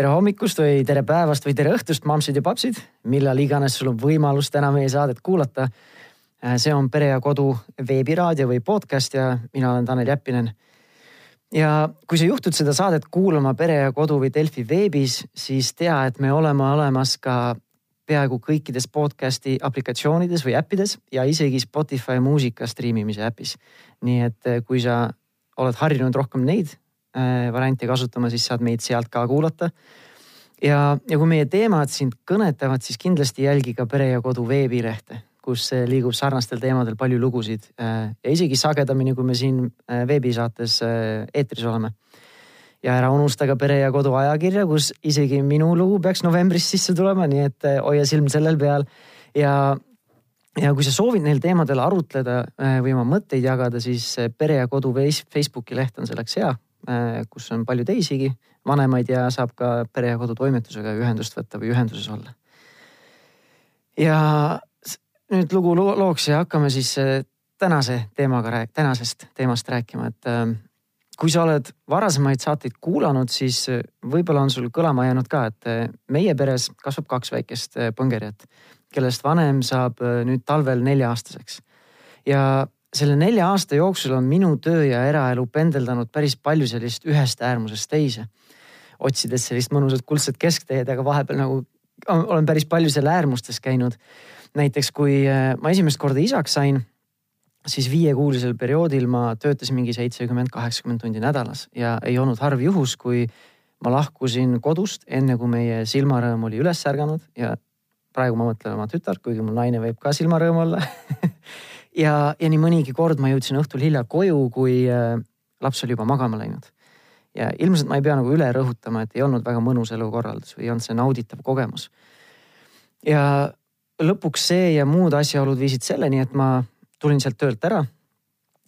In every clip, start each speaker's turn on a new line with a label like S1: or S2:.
S1: tere hommikust või tere päevast või tere õhtust, mammsid ja papsid, millal iganes sul on võimalus täna meie saadet kuulata. Äh, see on Pere ja Kodu veebiraadio või podcast ja mina olen Tanel Jeppinen. ja kui sa juhtud seda saadet kuulama Pere ja Kodu või Delfi veebis, siis tea, et me oleme olemas ka peaaegu kõikides podcast'i aplikatsioonides või äppides ja isegi Spotify muusika striimimise äpis. nii et äh, kui sa oled harjunud rohkem neid Äh, varianti kasutama, siis saad meid sealt ka kuulata. ja, ja kui meie teemad sind kõnetavad, siis kindlasti jälgi ka Pere ja Kodu veebilehte, kus liigub sarnastel teemadel palju lugusid äh, ja isegi sagedamini, kui me siin äh, veebisaates eetris oleme. ja ära unusta ka Pere ja Kodu ajakirja, kus isegi minu lugu peaks novembris sisse tulema, nii et hoia silm sellel peal ja ja kui sa soovid neil teemadel arutleda või oma mõtteid jagada, siis Pere ja Kodu Facebooki leht on selleks hea. Äh, kus on palju teisigi vanemaid ja saab ka pere ja kodu toimetusega ühendust võtta või ühenduses olla. ja nüüd lugu looks ja hakkame siis äh, tänase teemaga, tänasest teemast rääkima, et äh, kui sa oled varasemaid saateid kuulanud, siis võib-olla on sul kõlama jäänud ka, et meie peres kasvab kaks väikest põngerjat, kellest vanem saab nüüd talvel nelja-aastaseks. ja selle nelja aasta jooksul on minu töö ja eraelu pendeldanud päris palju sellist ühest äärmusest teise. otsides sellist mõnusat kuldset keskteed, aga vahepeal nagu olen päris palju seal äärmustes käinud. näiteks kui äh, ma esimest korda isaks sain, siis viiekuulisel perioodil ma töötasin mingi seitsekümmend, kaheksakümmend tundi nädalas ja ei olnud harv juhus, kui ma lahkusin kodust enne kui meie silmarõõm oli üles ärganud ja praegu ma mõtlen oma tütart, kuigi mul naine võib ka silmarõõm olla ja, ja nii mõnigi kord ma jõudsin õhtul hilja koju, kui äh, laps oli juba magama läinud. ja ilmselt ma ei pea nagu üle rõhutama, et ei olnud väga mõnus elukorraldus või ei olnud see nauditav kogemus. ja lõpuks see ja muud asjaolud viisid selleni, et ma tulin sealt töölt ära.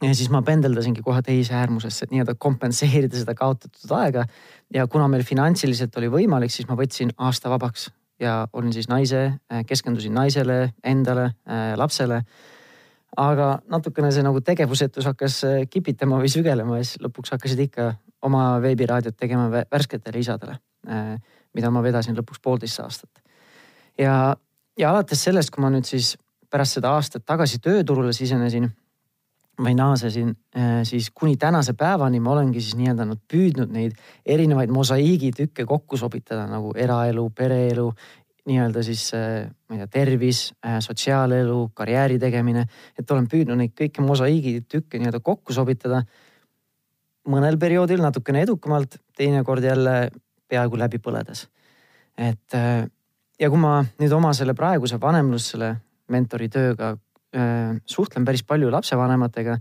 S1: ja siis ma pendeldasingi kohe teise äärmusesse, et nii-öelda kompenseerida seda kaotatud aega. ja kuna meil finantsiliselt oli võimalik, siis ma võtsin aasta vabaks ja olin siis naise, keskendusin naisele, endale, äh, lapsele aga natukene see nagu tegevusetus hakkas äh, kipitama või sügelema ja siis lõpuks hakkasid ikka oma veebiraadiot tegema värsketele isadele, äh, mida ma vedasin lõpuks poolteist aastat. ja, ja alates sellest, kui ma nüüd siis pärast seda aastat tagasi tööturule sisenesin või naasesin, äh, siis kuni tänase päevani ma olengi siis nii-öelda nüüd püüdnud neid erinevaid mosaiigitükke kokku sobitada nagu eraelu, pereelu nii-öelda siis äh, ma ei tea, tervis, äh, sotsiaalelu, karjääri tegemine. et olen püüdnud neid kõiki mosaiigitükke nii-öelda kokku sobitada. mõnel perioodil natukene edukamalt, teinekord jälle peaaegu läbi põledes. et äh, ja kui ma nüüd oma selle praeguse vanemlussele mentori tööga suhtlen päris palju lapsevanematega,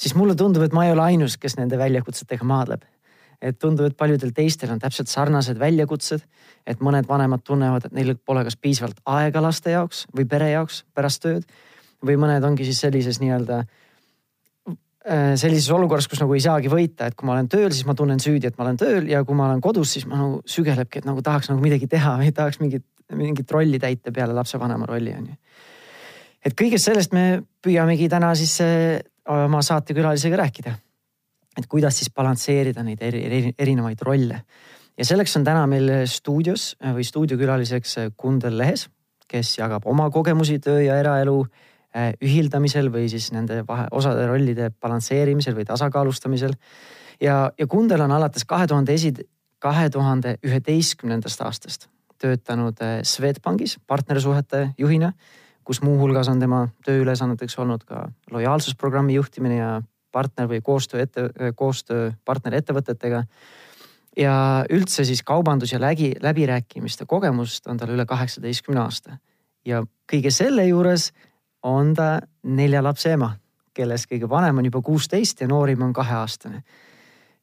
S1: siis mulle tundub, et ma ei ole ainus, kes nende väljakutsetega maadleb et tundub, et paljudel teistel on täpselt sarnased väljakutsed. et mõned vanemad tunnevad, et neil pole kas piisavalt aega laste jaoks või pere jaoks pärast tööd. või mõned ongi siis sellises nii-öelda äh, sellises olukorras, kus nagu ei saagi võita, et kui ma olen tööl, siis ma tunnen süüdi, et ma olen tööl ja kui ma olen kodus, siis ma nagu sügelebki, et nagu tahaks nagu midagi teha või tahaks mingit, mingit rolli täita peale lapsevanema rolli on ju. et kõigest sellest me püüamegi täna siis äh, oma saatekülalisega rääkida et kuidas siis balansseerida neid eri, eri, erinevaid rolle. ja selleks on täna meil stuudios äh, või stuudiokülaliseks äh, Kundel Lehes, kes jagab oma kogemusi töö ja eraelu äh, ühildamisel või siis nende vahe, osade rollide balansseerimisel või tasakaalustamisel. ja, ja Kundel on alates kahe tuhande esi, kahe tuhande üheteistkümnendast aastast töötanud Swedbankis partnersuhete juhina, kus muuhulgas on tema tööülesanneteks olnud ka lojaalsusprogrammi juhtimine ja partner või koostöö ette, koostöö partnerettevõtetega. ja üldse siis kaubandus ja läbi, läbirääkimiste kogemust on tal üle kaheksateistkümne aasta. ja kõige selle juures on ta nelja lapse ema, kellest kõige vanem on juba kuusteist ja noorim on kaheaastane.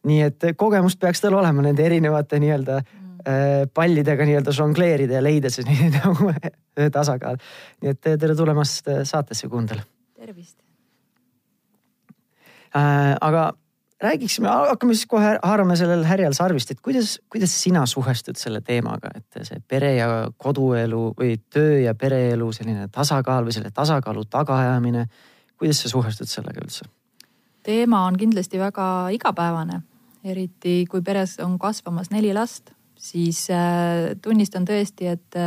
S1: nii et kogemust peaks tal olema nende erinevate nii-öelda mm. äh, pallidega nii-öelda žongleerida ja leida see nii, nagu tasakaal. nii et tere tulemast saatesse, Kundel.
S2: tervist
S1: aga räägiksime, hakkame siis kohe haarame sellel härjal sarvist, et kuidas, kuidas sina suhestud selle teemaga, et see pere ja koduelu või töö ja pereelu selline tasakaal või selle tasakaalu tagaajamine. kuidas sa suhestud sellega üldse?
S2: teema on kindlasti väga igapäevane, eriti kui peres on kasvamas neli last, siis tunnistan tõesti, et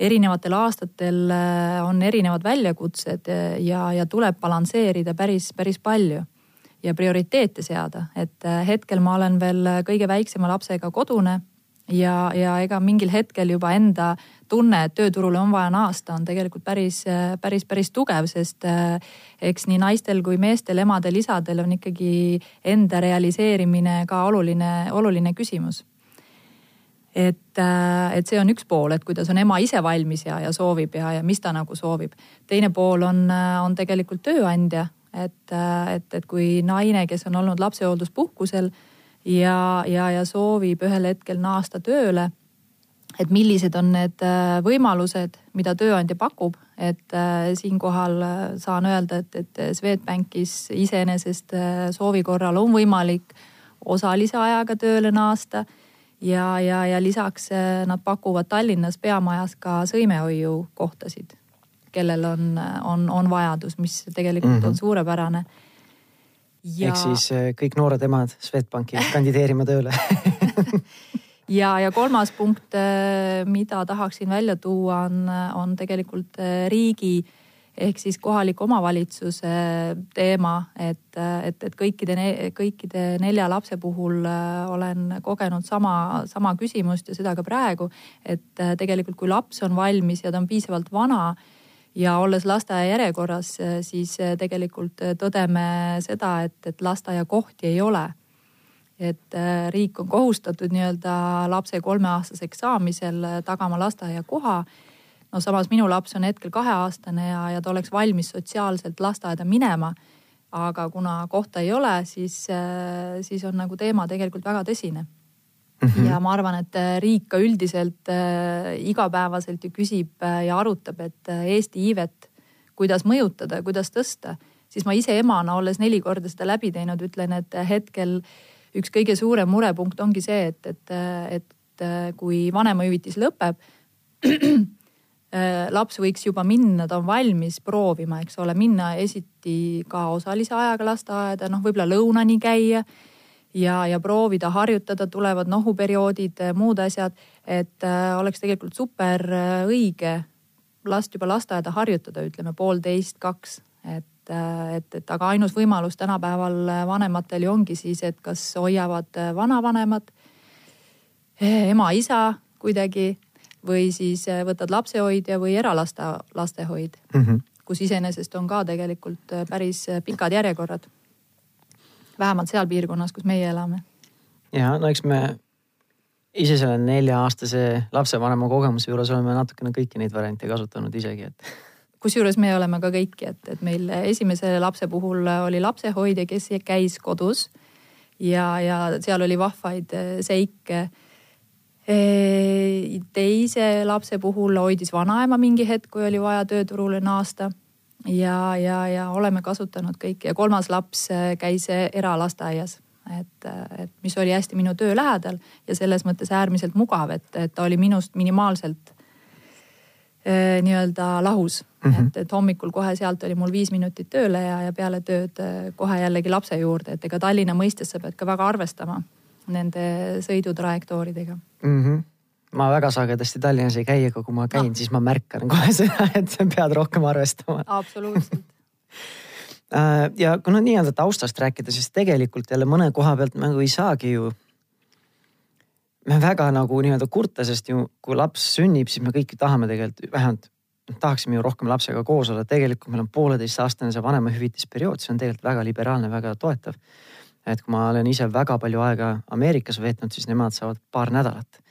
S2: erinevatel aastatel on erinevad väljakutsed ja, ja tuleb balansseerida päris, päris palju ja prioriteete seada, et hetkel ma olen veel kõige väiksema lapsega kodune ja, ja ega mingil hetkel juba enda tunne, et tööturule on vaja naasta, on tegelikult päris, päris, päris tugev, sest eks nii naistel kui meestel, emadel, isadel on ikkagi enda realiseerimine ka oluline, oluline küsimus. Et, eh, et see on üks pool, et kuidas on ema ise valmis ja, ja soovib ja, ja mis ta nagu soovib. teine pool on, on tegelikult tööandja, et, et, et kui naine, kes on olnud lapsehoolduspuhkusel ja, ja, ja soovib ühel hetkel naasta tööle. et millised on need äh, võimalused, mida tööandja pakub, et äh, siinkohal äh, saan öelda, et, et Swedbankis iseenesest soovi korral on võimalik osalise ajaga tööle naasta ja, ja, ja lisaks nad pakuvad Tallinnas peamajas ka sõimehoiukohtasid, kellel on, on, on vajadus, mis tegelikult mm -hmm. on suurepärane
S1: ja.... ehk siis äh, kõik noored emad Swedbanki kandideerima tööle
S2: ja, ja kolmas punkt, äh, mida tahaksin välja tuua, on, on tegelikult äh, riigi ehk siis kohaliku omavalitsuse teema, et, et, et kõikide, kõikide nelja lapse puhul olen kogenud sama, sama küsimust ja seda ka praegu. et tegelikult, kui laps on valmis ja ta on piisavalt vana ja olles lasteaia järjekorras, eh, siis tegelikult tõdeme seda, et, et lasteaiakohti ei ole. et riik on kohustatud nii-öelda lapse kolmeaastaseks saamisel tagama lasteaiakoha. No samas minu laps on hetkel kaheaastane ja, ja ta oleks valmis sotsiaalselt lasteaeda minema. aga kuna kohta ei ole, siis, siis on nagu teema tegelikult väga tõsine Mm -hmm. ja ma arvan, et äh, riik ka üldiselt äh, igapäevaselt ju küsib äh, ja arutab, et äh, Eesti iivet, kuidas mõjutada ja kuidas tõsta. siis ma ise emana, olles neli korda seda läbi teinud, ütlen, et äh, hetkel üks kõige suurem murepunkt ongi see, et, et, äh, et kui vanemahüvitis lõpeb laps võiks juba minna, ta on valmis proovima, eks ole, minna esiti ka osalise ajaga lasteaeda, noh, võib-olla lõunani käia ja, ja proovida harjutada, tulevad nohuperioodid, muud asjad. et äh, oleks tegelikult super äh, õige last juba lasteaeda harjutada, ütleme poolteist, kaks, et äh, et, et aga ainus võimalus tänapäeval vanematel ju ongi siis, et kas hoiavad vanavanemad, ema-isa kuidagi või siis võtad lapsehoidja või eralaste, lastehoid mm, -hmm. kus iseenesest on ka tegelikult päris pikad järjekorrad vähemalt seal piirkonnas, kus meie elame.
S1: ja no eks me ise selle nelja-aastase lapsevanema kogemuse juures oleme natukene kõiki neid variante kasutanud isegi, et.
S2: kusjuures me oleme ka kõiki, et, et meil esimese lapse puhul oli lapsehoidja, kes käis kodus ja, ja seal oli vahvaid seike. Teise lapse puhul hoidis vanaema mingi hetk, kui oli vaja tööturule naasta. Ja, ja, ja oleme kasutanud kõiki. Ja kolmas laps äh, käis eralasteaias. Et, äh, et mis oli hästi minu töö lähedal ja selles mõttes äärmiselt mugav, et, et ta oli minust minimaalselt eh, nii-öelda lahus. Mm. -hmm. et, et hommikul kohe sealt oli mul viis minutit tööle ja, ja peale tööd kohe jällegi lapse juurde, et ega Tallinna mõistes sa pead ka väga arvestama nende sõidutrajektooridega
S1: mm. -hmm ma väga sagedasti Tallinnas ei käi, aga kui ma käin no., siis ma märkan kohe seda, et sa pead rohkem arvestama.
S2: absoluutselt
S1: äh, ja kui no nii-öelda taustast rääkida, siis tegelikult jälle mõne koha pealt nagu ei saagi ju. me väga nagu nii-öelda kurta, sest ju kui laps sünnib, siis me kõik tahame tegelikult vähemalt tahaksime ju rohkem lapsega koos olla, tegelikult meil on pooleteistaastane see vanemahüvitisperiood, see on tegelikult väga liberaalne, väga toetav. Et kui ma olen ise väga palju aega Ameerikas veetnud, siis nemad saavad paar nädalat.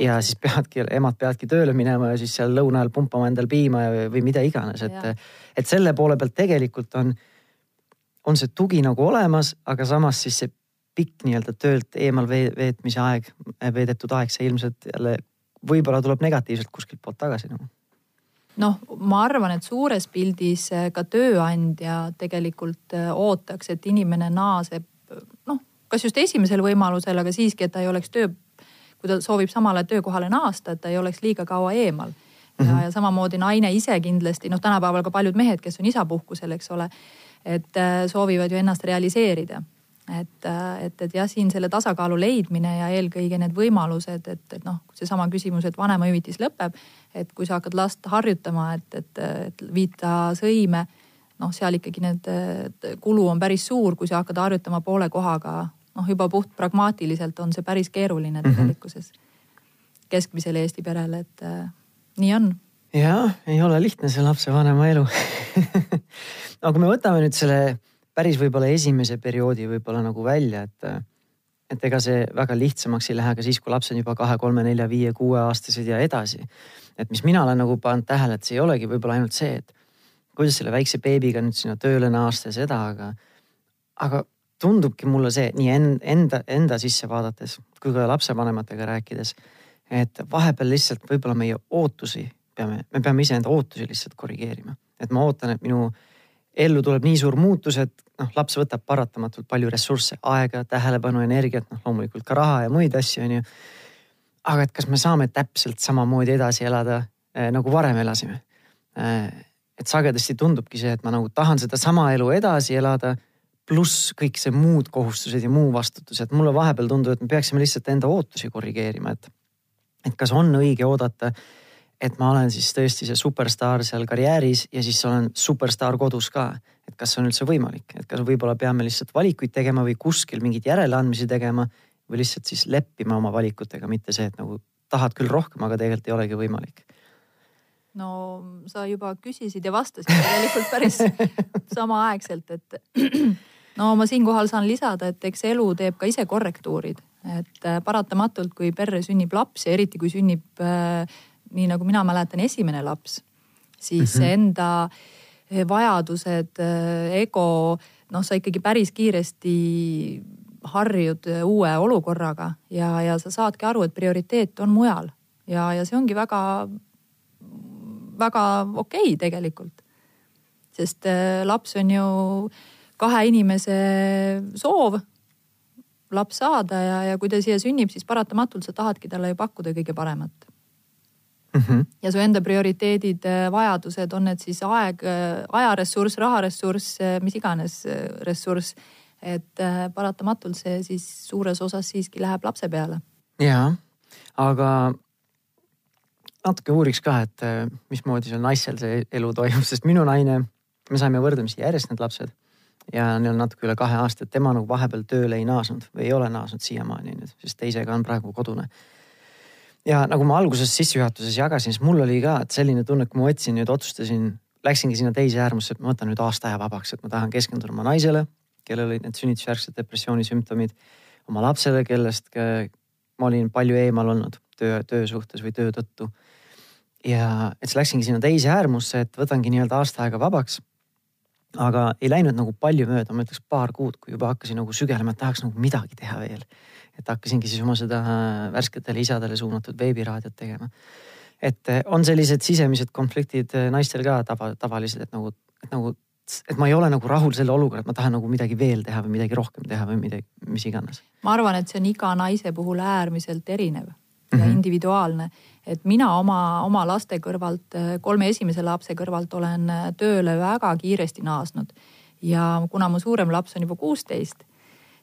S1: Ja siis peadki, emad peavadki tööle minema ja siis seal lõuna ajal pumpama endal piima või mida iganes, et, et selle poole pealt tegelikult on, on see tugi nagu olemas, aga samas siis see pikk nii-öelda töölt eemal veetmise aeg, veedetud aeg, see ilmselt jälle võib-olla tuleb negatiivselt kuskilt poolt tagasi nagu
S2: noh, ma arvan, et suures pildis ka tööandja tegelikult eh, ootaks, et inimene naaseb kas just esimesel võimalusel, aga siiski, et ta ei oleks töö kui ta soovib samale töökohale naasta, et ta ei oleks liiga kaua eemal. ja mm, -hmm. ja samamoodi naine ise kindlasti, noh, tänapäeval ka paljud mehed, kes on isapuhkusel, eks ole, et äh, soovivad ju ennast realiseerida et, et, et jah, siin selle tasakaalu leidmine ja eelkõige need võimalused, et, et noh, seesama küsimus, et vanemahüvitis lõpeb. et kui sa hakkad last harjutama, et, et, et viita sõime, noh, seal ikkagi need kulu on päris suur, kui sa hakkad harjutama poole kohaga. Noh, juba puht pragmaatiliselt on see päris keeruline mhm. tegelikkuses mm -hmm. keskmisel Eesti perel, et äh, nii on
S1: jah, ei ole lihtne see lapsevanema elu aga kui me võtame nüüd selle päris võib-olla esimese perioodi võib-olla nagu välja, et, et ega see väga lihtsamaks ei lähe ka siis, kui laps on juba kahe, kolme, nelja, viie, kuueaastased ja edasi. et mis mina olen nagu pannud tähele, et see ei olegi võib-olla ainult see, et kuidas selle väikse beebiga nüüd sinna tööle naasta ja seda, aga, aga tundubki mulle see nii enda, enda sisse vaadates kui ka lapsevanematega rääkides, et vahepeal lihtsalt võib-olla meie ootusi peame, me peame iseenda ootusi lihtsalt korrigeerima. et ma ootan, et minu ellu tuleb nii suur muutus, et noh, laps võtab paratamatult palju ressursse, aega, tähelepanu, energiat, noh loomulikult ka raha ja muid asju, onju. aga et kas me saame täpselt samamoodi edasi elada äh, nagu varem elasime äh,? et sagedasti tundubki see, et ma nagu tahan sedasama elu edasi elada, pluss kõik see muud kohustused ja muu vastutus, et mulle vahepeal tundub, et me peaksime lihtsalt enda ootusi korrigeerima, et, et kas on õige oodata et ma olen siis tõesti see superstaar seal karjääris ja siis olen superstaar kodus ka. et kas see on üldse võimalik, et kas võib-olla peame lihtsalt valikuid tegema või kuskil mingeid järeleandmisi tegema või lihtsalt siis leppima oma valikutega, mitte see, et nagu tahad küll rohkem, aga tegelikult ei olegi võimalik.
S2: No sa juba küsisid ja vastasid tegelikult päris samaaegselt, et no ma siinkohal saan lisada, et eks elu teeb ka ise korrektuurid, et äh, paratamatult, kui perre sünnib laps ja eriti kui sünnib äh, nii nagu mina mäletan, esimene laps, siis mm -hmm. enda eh, vajadused, ego, noh, sa ikkagi päris kiiresti harjud uue olukorraga ja, ja sa saadki aru, et prioriteet on mujal ja, ja see ongi väga, väga okei okay tegelikult. sest laps on ju kahe inimese soov laps saada ja, ja kui ta siia sünnib, siis paratamatult sa tahadki talle ju pakkuda kõige paremat mm. -hmm. ja su enda prioriteedid, äh, vajadused, on need siis aeg, äh, ajaressurss, raharessurss, äh, mis iganes ressurss. et paratamatult see siis suures osas siiski läheb lapse peale.
S1: ja, aga natuke uuriks ka, et mismoodi seal naisel see elu toimub, sest minu naine, me saime võrdlemisi järjest need lapsed ja neil on natuke üle kahe aasta, et tema nagu vahepeal tööle ei naasnud või ei ole naasnud siiamaani nüüd, sest teisega on praegu kodune ja nagu ma alguses sissejuhatuses jagasin, siis mul oli ka selline tunne, et kui ma võtsin nüüd, otsustasin, läksingi sinna teise äärmusse, et ma võtan nüüd aasta aja vabaks, et ma tahan keskenduda oma naisele, kellel olid need sünnitusjärgsed depressiooni sümptomid, oma lapsele, kellest ma olin palju eemal olnud töö, töö suhtes või töö tõttu. Ja et siis läksingi sinna teise äärmusse, et võtangi nii-öelda aasta aega vabaks. aga ei läinud nagu palju mööda, ma ütleks paar kuud, kui juba hakkasin nagu sügelema, et tahaks nagu midagi teha veel et hakkasingi siis oma seda äh, värsketele isadele suunatud veebiraadiot tegema. et äh, on sellised sisemised konfliktid äh, naistel ka tava, tavalised, et nagu, et nagu, et ma ei ole nagu rahul selle olukorraga, et ma tahan nagu midagi veel teha või midagi rohkem teha või midagi, mis iganes.
S2: ma arvan, et see on iga naise puhul äärmiselt erinev mm -hmm. individuaalne. et mina oma, oma laste kõrvalt, kolme esimese lapse kõrvalt olen tööle väga kiiresti naasnud ja kuna mu suurem laps on juba kuusteist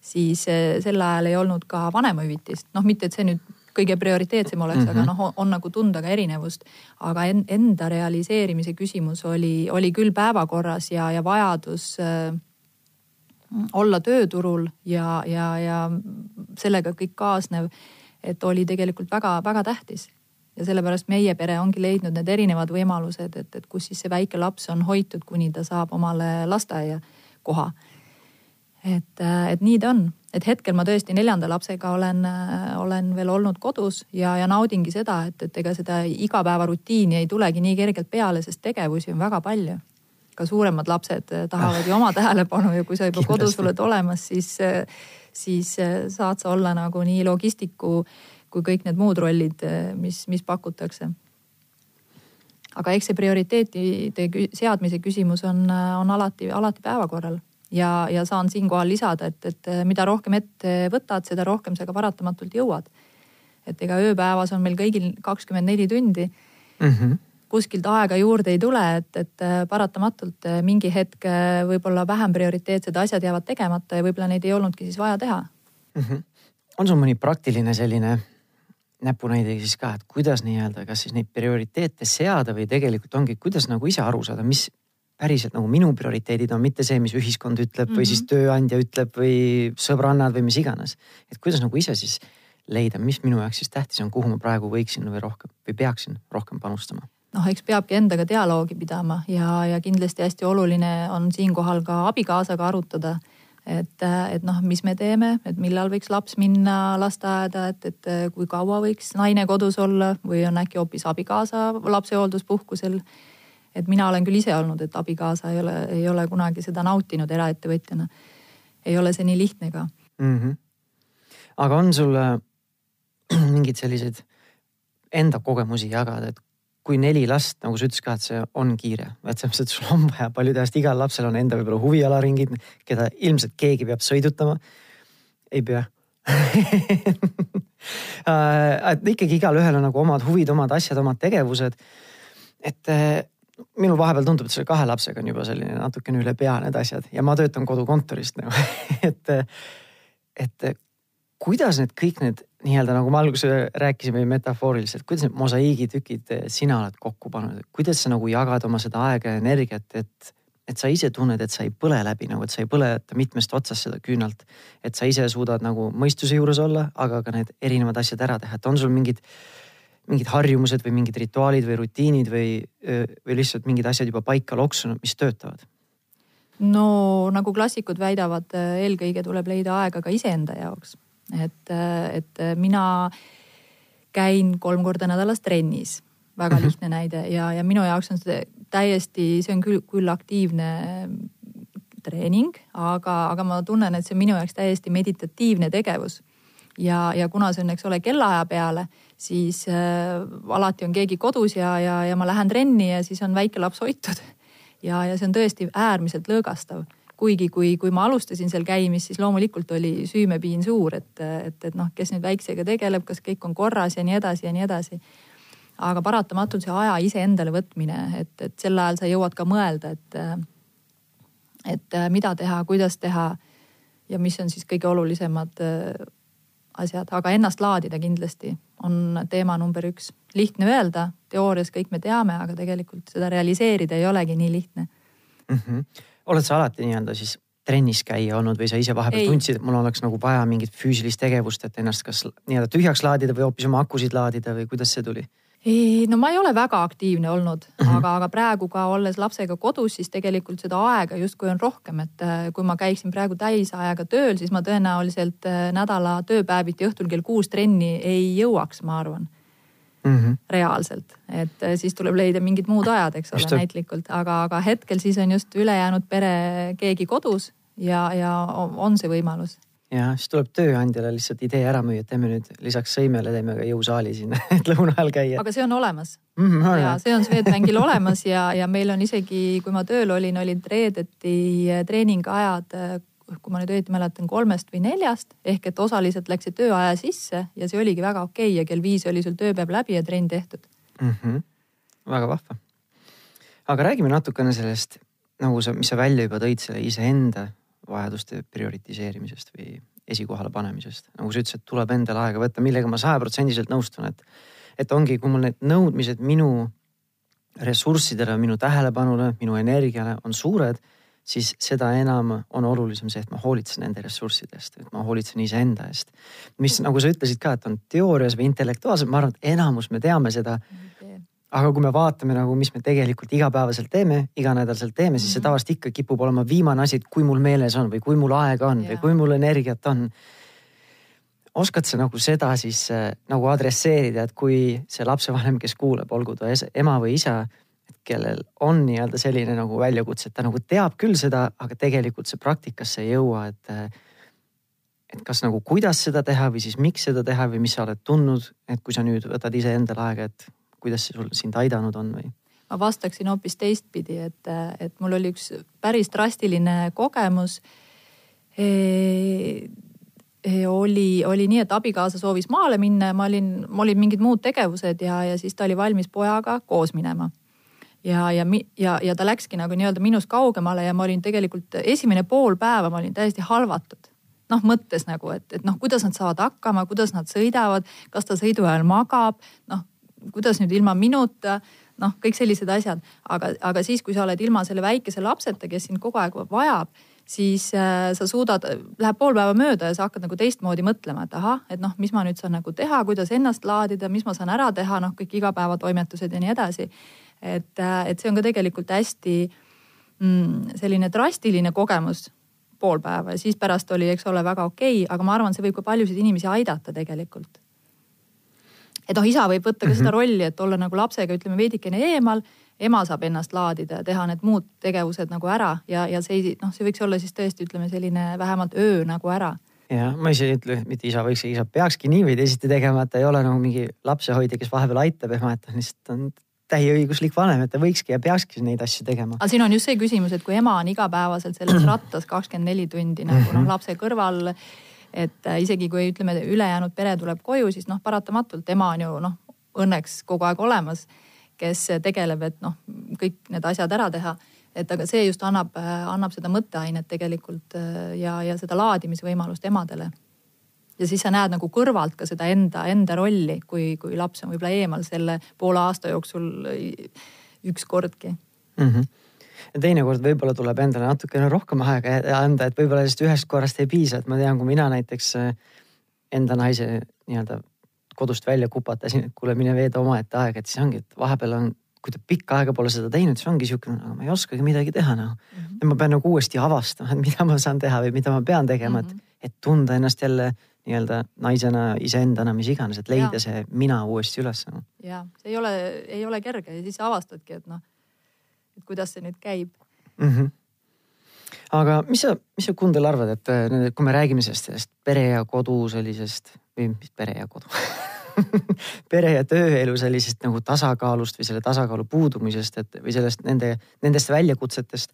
S2: siis eh, sel ajal ei olnud ka vanemahüvitist, noh, mitte et see nüüd kõige prioriteetsem oleks mm, -hmm. aga mhm. noh, on, nagu tunda ka erinevust. aga en, enda realiseerimise küsimus oli, oli küll päevakorras ja, ja vajadus äh, olla tööturul ja, ja, ja sellega kõik kaasnev, et oli tegelikult väga-väga tähtis. Ja sellepärast meie pere ongi leidnud need erinevad võimalused, et, et kus siis see väike laps on hoitud, kuni ta saab omale lasteaia koha. Et, et nii ta on, et hetkel ma tõesti neljanda lapsega olen, olen veel olnud kodus ja, ja naudingi seda, et, et ega seda igapäevarutiini ei tulegi nii kergelt peale, sest tegevusi on väga palju. ka suuremad lapsed tahavad ju oma tähelepanu ja kui sa juba kodus oled olemas, siis, siis saad sa olla nagu nii logistiku kui kõik need muud rollid, mis, mis pakutakse aga eks see prioriteetide seadmise küsimus on, on alati, alati päevakorral ja, ja saan siinkohal lisada, et, et mida rohkem ette võtad, seda rohkem sa ka paratamatult jõuad. et ega ööpäevas on meil kõigil kakskümmend neli tundi mm. -hmm. Kuskilt aega juurde ei tule, et, et äh, paratamatult äh, mingi hetk äh, võib-olla vähem prioriteetsed asjad jäävad tegemata ja võib-olla neid ei olnudki siis vaja teha
S1: mm. -hmm. on sul mõni praktiline selline näpunäide siis ka, et kuidas nii-öelda, kas siis neid prioriteete seada või tegelikult ongi, kuidas nagu ise aru saada, mis päriselt nagu minu prioriteedid on, mitte see, mis ühiskond ütleb mm -hmm. või siis mhm. tööandja ütleb või sõbrannad või mis iganes. et kuidas nagu ise siis leida, mis minu jaoks siis tähtis on, kuhu ma praegu võiksin või rohkem või peaksin rohkem panustama
S2: noh, eks peabki endaga dialoogi pidama ja, ja kindlasti hästi oluline on siinkohal ka abikaasaga arutada. et, et noh, mis me teeme, et millal võiks laps minna lasteaeda, et, et kui kaua võiks naine kodus olla või on äkki hoopis abikaasa lapsehoolduspuhkusel. et mina olen küll ise olnud, et abikaasa ei ole, ei ole kunagi seda nautinud eraettevõtjana. ei ole see nii lihtne ka
S1: mm. -hmm. aga on sul mingeid selliseid enda kogemusi jagada, et kui neli last, nagu sa ütlesid ka, et see on kiire, et selles mõttes, et sul on vaja paljude ajast, igal lapsel on enda võib-olla huvialaringid, keda ilmselt keegi peab sõidutama. ei pea äh, et ikkagi igalühel on nagu omad huvid, omad asjad, omad tegevused. et äh, minul vahepeal tundub, et selle kahe lapsega on juba selline natukene üle pea need asjad ja ma töötan kodukontorist nagu et, et kuidas need kõik need nii-öelda nagu me alguses rääkisime metafooriliselt, kuidas need mosaiigitükid sina oled kokku pannud, kuidas sa nagu jagad oma seda aega ja energiat, et, et sa ise tunned, et sa ei põle läbi nagu, et sa ei põleta mitmest otsast seda küünalt. et sa ise suudad nagu mõistuse juures olla, aga ka need erinevad asjad ära teha, et on sul mingid, mingid harjumused või mingid rituaalid või rutiinid või, või lihtsalt mingid asjad juba paika loksunud, mis töötavad?
S2: no nagu klassikud väidavad, eelkõige tuleb leida aega ka iseenda jaoks et, et mina käin kolm korda nädalas trennis, väga -hmm. lihtne näide ja, ja minu jaoks on see täiesti, see on küll, küll aktiivne treening, aga, aga ma tunnen, et see on minu jaoks täiesti meditatiivne tegevus. ja, ja kuna see on, eks ole, kellaaja peale, siis äh, alati on keegi kodus ja, ja, ja ma lähen trenni ja siis on väike laps hoitud. ja, ja see on tõesti äärmiselt lõõgastav kuigi kui, kui ma alustasin seal käimist, siis loomulikult oli süümepiin suur, et, et, et noh, kes nüüd väiksega tegeleb, kas kõik on korras ja nii edasi ja nii edasi. aga paratamatult see aja iseendale võtmine, et, et sel ajal sa jõuad ka mõelda, et, et mida teha, kuidas teha ja mis on siis kõige olulisemad äh, asjad, aga ennast laadida kindlasti on teema number üks. lihtne öelda, teoorias kõik me teame, aga tegelikult seda realiseerida ei olegi nii lihtne
S1: mm. -hmm oled sa alati nii-öelda siis trennis käia olnud või sa ise vahepeal ei. tundsid, et mul oleks nagu vaja mingit füüsilist tegevust, et ennast kas nii-öelda tühjaks laadida või hoopis oma akusid laadida või kuidas see tuli?
S2: ei, no ma ei ole väga aktiivne olnud mm, -hmm. aga, aga praegu ka olles lapsega kodus, siis tegelikult seda aega justkui on rohkem, et äh, kui ma käiksin praegu täisajaga tööl, siis ma tõenäoliselt äh, nädala tööpäeviti õhtul kell kuus trenni ei jõuaks, ma arvan mm -hmm. reaalselt, et äh, siis tuleb leida mingid muud ajad, eks ole, näitlikult, aga, aga hetkel siis on just ülejäänud pere keegi kodus ja, ja on see võimalus
S1: ja siis tuleb tööandjale lihtsalt idee ära müüa, et teeme nüüd lisaks sõimele teeme ka jõusaali sinna, et lõuna ajal käia.
S2: aga see on olemas mm. -hmm, ja see on Swedbankil olemas ja, ja meil on isegi, kui ma tööl olin, olid reedeti treeningajad kui ma nüüd õieti mäletan, kolmest või neljast ehk et osaliselt läksid tööaja sisse ja see oligi väga okei okay ja kell viis oli sul tööpäev läbi ja trenn tehtud
S1: mm. -hmm. väga vahva. aga räägime natukene sellest nagu sa, mis sa välja juba tõid, selle iseenda vajaduste prioritiseerimisest või esikohale panemisest. nagu sa ütlesid, tuleb endale aega võtta, millega ma sajaprotsendiliselt nõustun, et, et ongi, kui mul need nõudmised minu ressurssidele, minu tähelepanule, minu energiale on suured siis seda enam on olulisem see, et ma hoolitsen nende ressurssidest, et ma hoolitsen iseenda eest. mis nagu sa ütlesid ka, et on teoorias või intellektuaalselt, ma arvan, et enamus me teame seda. aga kui me vaatame nagu, mis me tegelikult igapäevaselt teeme, iganädalaselt teeme, siis see mhm. tavaliselt ikka kipub olema viimane asi, et kui mul meeles on või kui mul aega on ja. või kui mul energiat on oskad sa nagu seda siis äh, nagu adresseerida, et kui see lapsevanem, kes kuulab, olgu ta ema või isa kellel on nii-öelda selline nagu väljakutse, et ta nagu teab küll seda, aga tegelikult see praktikasse ei jõua, et. et kas nagu kuidas seda teha või siis miks seda teha või mis sa oled tundnud, et kui sa nüüd võtad iseendale aega, et kuidas see sul sind aidanud on või?
S2: ma vastaksin hoopis teistpidi, et, et mul oli üks päris drastiline kogemus e oli, oli nii, et abikaasa soovis maale minna ja ma olin, mul olid mingid muud tegevused ja, ja siis ta oli valmis pojaga koos minema ja, ja, ja, ja ta läkski nagu nii-öelda minust kaugemale ja ma olin tegelikult esimene pool päeva, ma olin täiesti halvatud. noh, mõttes nagu, et, et noh, kuidas nad saavad hakkama, kuidas nad sõidavad, kas ta sõidu ajal magab, noh, kuidas nüüd ilma minuta, noh, kõik sellised asjad. aga, aga siis, kui sa oled ilma selle väikese lapseta, kes sind kogu aeg vajab, siis äh, sa suudad, läheb pool päeva mööda ja sa hakkad nagu teistmoodi mõtlema, et ahah, et noh, mis ma nüüd saan nagu teha, kuidas ennast laadida, mis ma saan ära teha, noh, kõik igapäevatoimetused ja nii edasi et, äh, et see on ka tegelikult hästi mm, selline drastiline kogemus pool päeva ja siis pärast oli, eks ole, väga okei okay,, aga ma arvan, see võib ka paljusid inimesi aidata tegelikult. et noh, isa võib võtta ka seda mhm. rolli, et olla nagu lapsega, ütleme veidikene eemal, ema saab ennast laadida ja teha need muud tegevused nagu ära ja, ja see ei, noh, see võiks olla siis tõesti, ütleme selline vähemalt öö nagu ära
S1: jah, ma ise ei ütle, mitte isa võiks, isa peakski nii või teisiti tegema, et ta ei ole nagu mingi lapsehoidja, kes vahepeal aitab, ema, et ta lihtsalt on täieõiguslik vanem, et ta võikski ja peakski neid asju tegema.
S2: aga siin on just see küsimus, et kui ema on igapäevaselt selles rattas kakskümmend neli tundi nagu noh, mhm. lapse kõrval. et äh, isegi kui ütleme, ülejäänud pere tuleb koju, siis noh, paratamatult ema on ju noh, õnneks kogu aeg olemas, kes tegeleb, et noh, kõik need asjad ära teha et aga see just annab, äh, annab seda mõtteainet tegelikult äh, ja, ja seda laadimisvõimalust emadele ja siis sa näed nagu kõrvalt ka seda enda, enda rolli, kui, kui laps on võib-olla eemal selle poole aasta jooksul ükskordki
S1: mm. -hmm ja teinekord võib-olla tuleb endale natukene rohkem aega anda, et võib-olla sellest ühest korrast ei piisa, et ma tean, kui mina näiteks äh, enda naise nii-öelda kodust välja kupatasin, et kuule, mine veeda omaette aega, et siis ongi, et vahepeal on, kui ta pikka aega pole seda teinud, siis ongi siukene, aga ma ei oskagi midagi teha noh mm. -hmm. ma pean nagu uuesti avastama, et mida ma saan teha või mida ma pean tegema mm, -hmm. et, et tunda ennast jälle nii-öelda naisena, iseendana, mis iganes, et leida ja. see mina uuesti üles.
S2: ja see ei ole, ei ole kerge ja siis avastadki, et noh, et kuidas see nüüd käib
S1: mm. -hmm. aga mis sa, mis sa Kundel arvad, et äh, kui me räägime sellest, sellest pere ja kodu sellisest või mis pere ja kodu pere ja tööelu sellisest nagu tasakaalust või selle tasakaalu puudumisest, et või sellest nende, nendest väljakutsetest.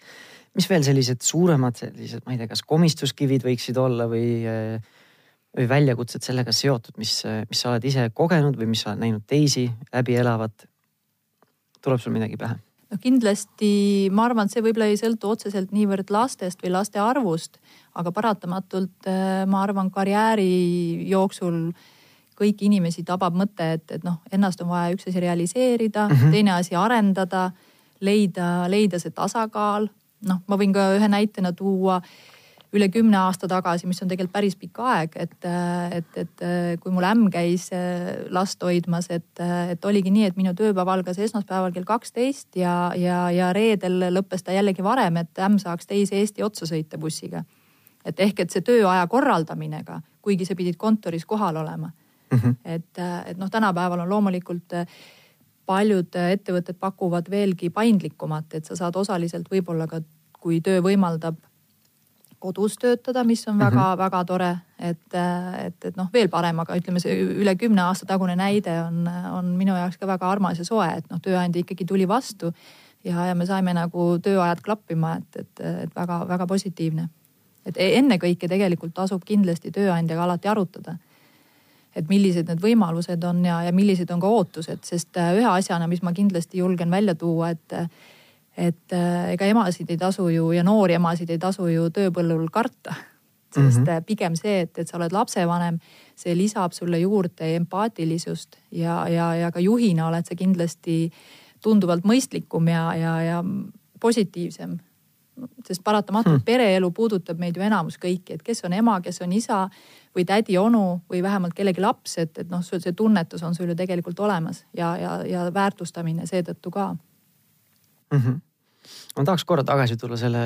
S1: mis veel sellised suuremad sellised, ma ei tea, kas komistuskivid võiksid olla või äh, või väljakutsed sellega seotud, mis, mis sa oled ise kogenud või mis sa oled näinud teisi läbi elavat? tuleb sul midagi pähe?
S2: no kindlasti ma arvan, et see võib-olla ei sõltu otseselt niivõrd lastest või laste arvust, aga paratamatult äh, ma arvan, karjääri jooksul kõiki inimesi tabab mõte, et, et noh, ennast on vaja üks asi realiseerida mm, -hmm. teine asi arendada, leida, leida see tasakaal. noh, ma võin ka ühe näitena tuua üle kümne aasta tagasi, mis on tegelikult päris pikk aeg, et, et, et kui mul ämm käis äh, last hoidmas, et, et oligi nii, et minu tööpäev algas esmaspäeval kell kaksteist ja, ja, ja reedel lõppes ta jällegi varem, et ämm saaks teise Eesti otsa sõita bussiga. et ehk, et see tööaja korraldamine ka, kuigi sa pidid kontoris kohal olema mm. -hmm. et, et noh, tänapäeval on loomulikult paljud ettevõtted pakuvad veelgi paindlikumat, et sa saad osaliselt võib-olla ka, kui töö võimaldab kodus töötada, mis on väga-väga mm -hmm. tore, et, et, et noh, veel parem, aga ütleme, see üle kümne aasta tagune näide on, on minu jaoks ka väga armas ja soe, et noh, tööandja ikkagi tuli vastu ja, ja me saime nagu tööajad klappima, et, et, et väga-väga positiivne. et e-, ennekõike tegelikult tasub kindlasti tööandjaga alati arutada et millised need võimalused on ja, ja millised on ka ootused, sest ühe asjana, mis ma kindlasti julgen välja tuua, et et äh, ega emasid ei tasu ju ja noori emasid ei tasu ju tööpõllul karta. sest mm -hmm. pigem see, et, et sa oled lapsevanem, see lisab sulle juurde empaatilisust ja, ja, ja ka juhina oled sa kindlasti tunduvalt mõistlikum ja, ja, ja positiivsem. sest paratamatult hmm. pereelu puudutab meid ju enamus kõiki, et kes on ema, kes on isa või tädi-onu või vähemalt kellegi laps, et, et noh, sul see tunnetus on sul ju tegelikult olemas ja, ja, ja väärtustamine seetõttu ka
S1: mm. -hmm. Ma tahaks korra tagasi tulla selle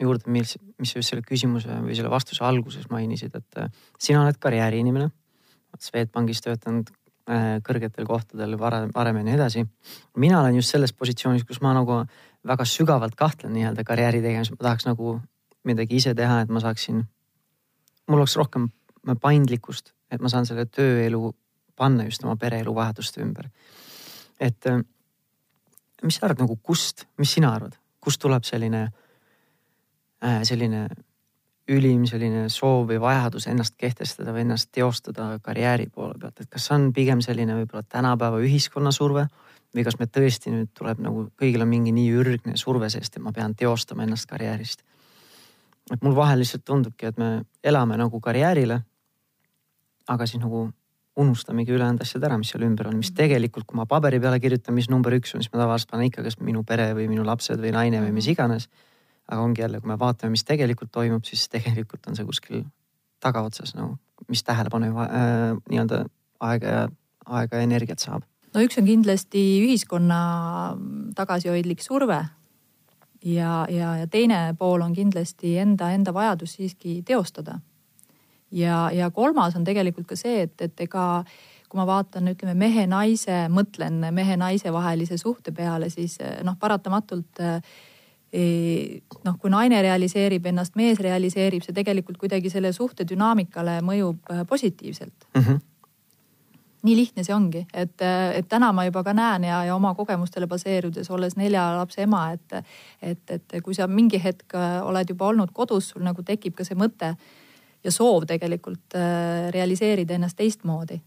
S1: juurde, mis, mis sa just selle küsimuse või selle vastuse alguses mainisid, et äh, sina oled karjääriinimene. Swedbankis töötanud äh, kõrgetel kohtadel varem, varem ja nii edasi. mina olen just selles positsioonis, kus ma nagu väga sügavalt kahtlen nii-öelda karjääri tegemises, ma tahaks nagu midagi ise teha, et ma saaksin, mul oleks rohkem paindlikkust, et ma saan selle tööelu panna just oma pereelu vajaduste ümber. et äh, mis sa arvad nagu kust, mis sina arvad, kust tuleb selline äh,, selline ülim selline soov või vajadus ennast kehtestada või ennast teostada karjääri poole pealt, et kas see on pigem selline võib-olla tänapäeva ühiskonna surve või kas me tõesti nüüd tuleb nagu kõigil on mingi nii ürgne surve seest, et ma pean teostama ennast karjäärist. et mul vahel lihtsalt tundubki, et me elame nagu karjäärile. aga siis nagu unustamegi ülejäänud asjad ära, mis seal ümber on, mis tegelikult, kui ma paberi peale kirjutan, mis number üks on, siis ma tavaliselt panen ikka kas minu pere või minu lapsed või naine või mis mhm. iganes. aga ongi jälle, kui me vaatame, mis tegelikult toimub, siis tegelikult on see kuskil tagaotsas nagu, mis tähelepanu äh, nii-öelda aega ja aega ja energiat saab
S2: no üks on kindlasti ühiskonna tagasihoidlik surve. ja, ja, ja teine pool on kindlasti enda, enda vajadus siiski teostada. Ja, ja kolmas on tegelikult ka see, et, et ega kui ma vaatan, ütleme mehe-naise, mõtlen mehe-naise vahelise suhte peale, siis noh, paratamatult eh, noh, kui naine realiseerib ennast, mees realiseerib, see tegelikult kuidagi selle suhte dünaamikale mõjub positiivselt mm. -hmm nii lihtne see ongi, et, et täna ma juba ka näen ja, ja oma kogemustele baseerudes, olles nelja lapse ema, et, et, et kui sa mingi hetk oled juba olnud kodus, sul nagu tekib ka see mõte ja soov tegelikult äh, realiseerida ennast teistmoodi.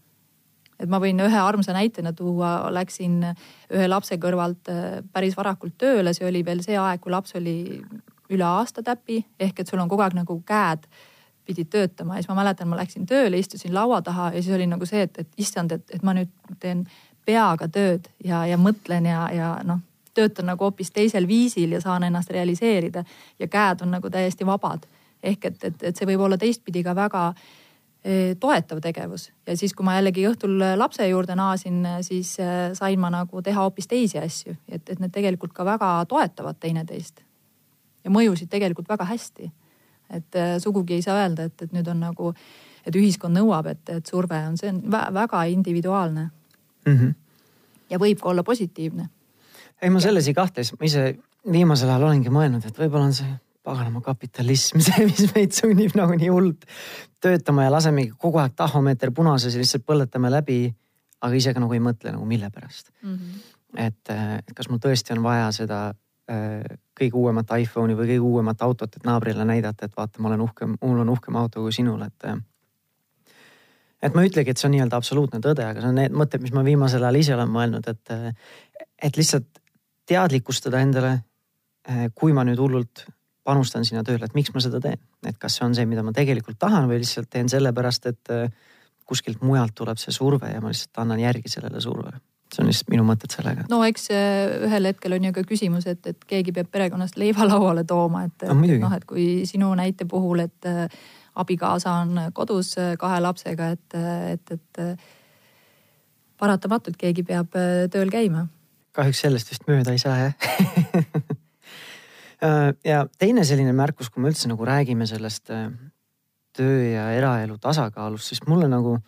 S2: et ma võin ühe armsa näitena tuua, läksin ühe lapse kõrvalt äh, päris varakult tööle, see oli veel see aeg, kui laps oli üle aasta täpi ehk et sul on kogu aeg nagu käed pidid töötama ja siis ma mäletan, ma läksin tööle, istusin laua taha ja siis oli nagu see, et, et issand, et, et ma nüüd teen peaga tööd ja, ja mõtlen ja, ja noh, töötan nagu hoopis teisel viisil ja saan ennast realiseerida ja käed on nagu täiesti vabad. Ehk et, et, et see võib olla teistpidi ka väga eh, toetav tegevus ja siis, kui ma jällegi õhtul lapse juurde naasin, siis eh, sain ma nagu teha hoopis teisi asju, et, et need tegelikult ka väga toetavad teineteist. ja mõjusid tegelikult väga hästi et äh, sugugi ei saa öelda, et, et nüüd on nagu, et ühiskond nõuab, et, et surve on, see on väga individuaalne mm. -hmm. ja võib ka olla positiivne.
S1: ei, ma selles ei kahtle, ma ise viimasel ajal olengi mõelnud, et võib-olla on see paganama kapitalism see, mis meid sunnib nagu nii hullult töötama ja lasemegi kogu aeg tahomeeter punases ja lihtsalt põletame läbi. aga ise ka nagu ei mõtle nagu mille pärast mm. -hmm. et, äh, et kas mul tõesti on vaja seda Äh, kõige uuemat iPhone'i või kõige uuemat autot, et naabrile näidata, et vaata, ma olen uhkem, mul on uhkem auto kui sinul, et. Äh, et ma ei ütlegi, et see on nii-öelda absoluutne tõde, aga see on need mõtted, mis ma viimasel ajal ise olen mõelnud, et, et lihtsalt teadlikustada endale. kui ma nüüd hullult panustan sinna tööle, et miks ma seda teen, et kas see on see, mida ma tegelikult tahan või lihtsalt teen sellepärast, et kuskilt mujalt tuleb see surve ja ma lihtsalt annan järgi sellele survele see on lihtsalt minu mõtted sellega.
S2: no eks ühel hetkel on ju ka küsimus, et, et keegi peab perekonnast leiva lauale tooma, et no, noh, et kui sinu näite puhul, et äh, abikaasa on kodus äh, kahe lapsega, et, äh, et, et paratamatult keegi peab tööl käima.
S1: kahjuks sellest vist mööda ei saa jah ja teine selline märkus, kui me üldse nagu räägime sellest töö ja eraelu tasakaalust, siis mulle nagu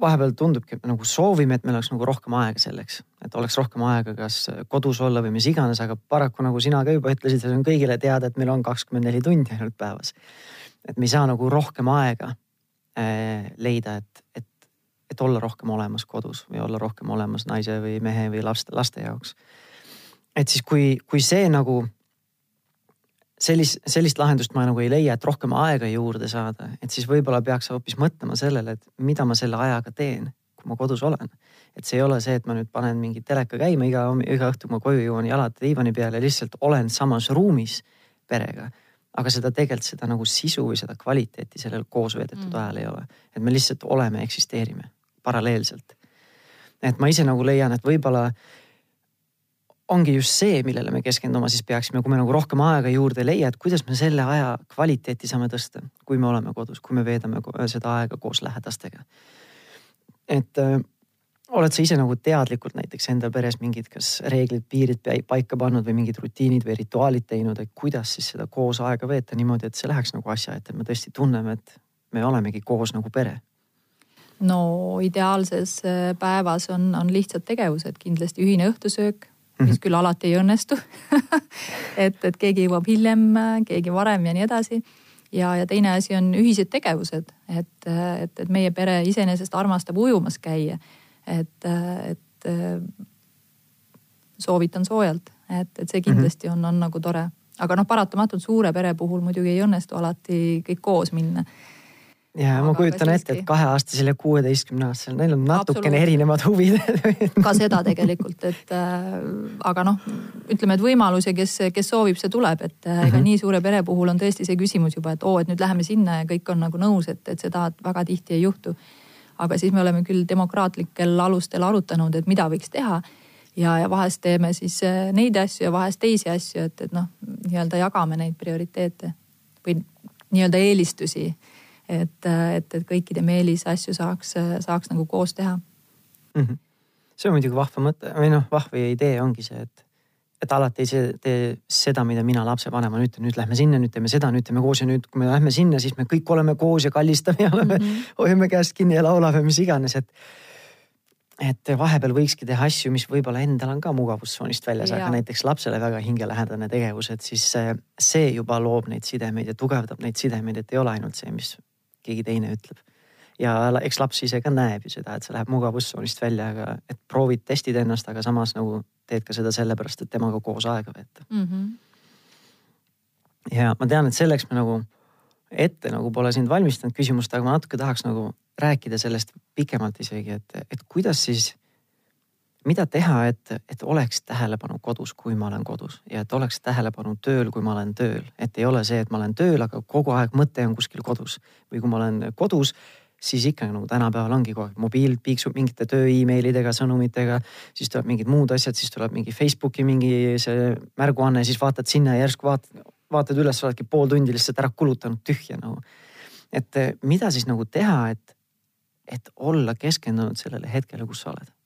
S1: vahepeal tundubki, et me nagu soovime, et meil oleks nagu rohkem aega selleks, et oleks rohkem aega, kas kodus olla või mis iganes, aga paraku nagu sina ka juba ütlesid, see on kõigile teada, et meil on kakskümmend neli tundi ainult päevas. et me ei saa nagu rohkem aega äh, leida, et, et, et olla rohkem olemas kodus või olla rohkem olemas naise või mehe või laste, laste jaoks. et siis, kui, kui see nagu sellist, sellist lahendust ma nagu ei leia, et rohkem aega juurde saada, et siis võib-olla peaks hoopis mõtlema sellele, et mida ma selle ajaga teen, kui ma kodus olen. et see ei ole see, et ma nüüd panen mingi teleka käima iga, iga õhtu, kui ma koju jõuan, jalad diivani peal ja lihtsalt olen samas ruumis perega. aga seda tegelikult seda nagu sisu või seda kvaliteeti sellel koos veedetud mm. ajal ei ole. et me lihtsalt oleme, eksisteerime paralleelselt. et ma ise nagu leian, et võib-olla ongi just see, millele me keskenduma siis peaksime, kui me nagu rohkem aega juurde ei leia, et kuidas me selle aja kvaliteeti saame tõsta, kui me oleme kodus, kui me veedame seda aega koos lähedastega. et äh, oled sa ise nagu teadlikult näiteks enda peres mingid, kas reeglid, piirid paika pannud või mingid rutiinid või rituaalid teinud, et kuidas siis seda koos aega veeta niimoodi, et see läheks nagu asja ette, et me tõesti tunneme, et me olemegi koos nagu pere
S2: no ideaalses äh, päevas on, on lihtsad tegevused, kindlasti ühine õhtusöök, mis mhm. küll alati ei õnnestu et, et keegi jõuab hiljem, keegi varem ja nii edasi. ja, ja teine asi on ühised tegevused, et, et, et meie pere iseenesest armastab ujumas käia. et, et soovitan soojalt, et, et see kindlasti on, on nagu tore. aga noh, paratamatult suure pere puhul muidugi ei õnnestu alati kõik koos minna
S1: ja ma kujutan ette, et kaheaastasel ja kuueteistkümne aastasel, neil on natukene erinevad huvid
S2: ka seda tegelikult, et äh, aga noh, ütleme, et võimalus ja kes, kes soovib, see tuleb, et äh, ega mm -hmm. nii suure pere puhul on tõesti see küsimus juba, et oo, et nüüd läheme sinna ja kõik on nagu nõus, et, et seda väga tihti ei juhtu. aga siis me oleme küll demokraatlikel alustel arutanud, et mida võiks teha ja, ja vahest teeme siis äh, neid asju ja vahest teisi asju, et, et noh, nii-öelda jagame neid prioriteete või nii-öelda eelistusi et, et, et kõikide Meelis asju saaks, saaks nagu koos teha mm.
S1: -hmm. see on muidugi vahva mõte või noh, vahva idee ongi see, et, et alati ei tee seda, mida mina lapsevanemana ütlen, nüüd lähme sinna, nüüd teeme seda, nüüd teeme koos ja nüüd, kui me lähme sinna, siis me kõik oleme koos ja kallistame ja oleme mm, -hmm. hoiame käest kinni ja laulame, mis iganes, et et vahepeal võikski teha asju, mis võib-olla endal on ka mugavustsoonist väljas, aga näiteks lapsele väga hingelähedane tegevus, et siis see juba loob neid sidemeid ja tugevdab neid sidemeid, et ei ole ainult see, mis keegi teine ütleb. ja eks laps ise ka näeb ju seda, et see läheb mugavustsoonist välja, aga et proovid, testid ennast, aga samas nagu teed ka seda sellepärast, et temaga koos aega veeta mm. -hmm. ja ma tean, et selleks me nagu ette nagu pole sind valmistanud küsimust, aga ma natuke tahaks nagu rääkida sellest pikemalt isegi, et, et kuidas siis mida teha, et, et oleks tähelepanu kodus, kui ma olen kodus ja et oleks tähelepanu tööl, kui ma olen tööl, et ei ole see, et ma olen tööl, aga kogu aeg mõte on kuskil kodus. Või kui ma olen kodus, siis ikka nagu tänapäeval ongi kogu aeg mobiil piiksub mingite töö emailidega, sõnumitega, siis tuleb mingid muud asjad, siis tuleb mingi Facebooki mingi see märguanne, siis vaatad sinna ja järsku vaatad, vaatad üles, oledki pool tundi lihtsalt ära kulutanud tühja nagu. et mida siis nagu teha, et, et olla keskendunud sellele hetkele, kus sa oled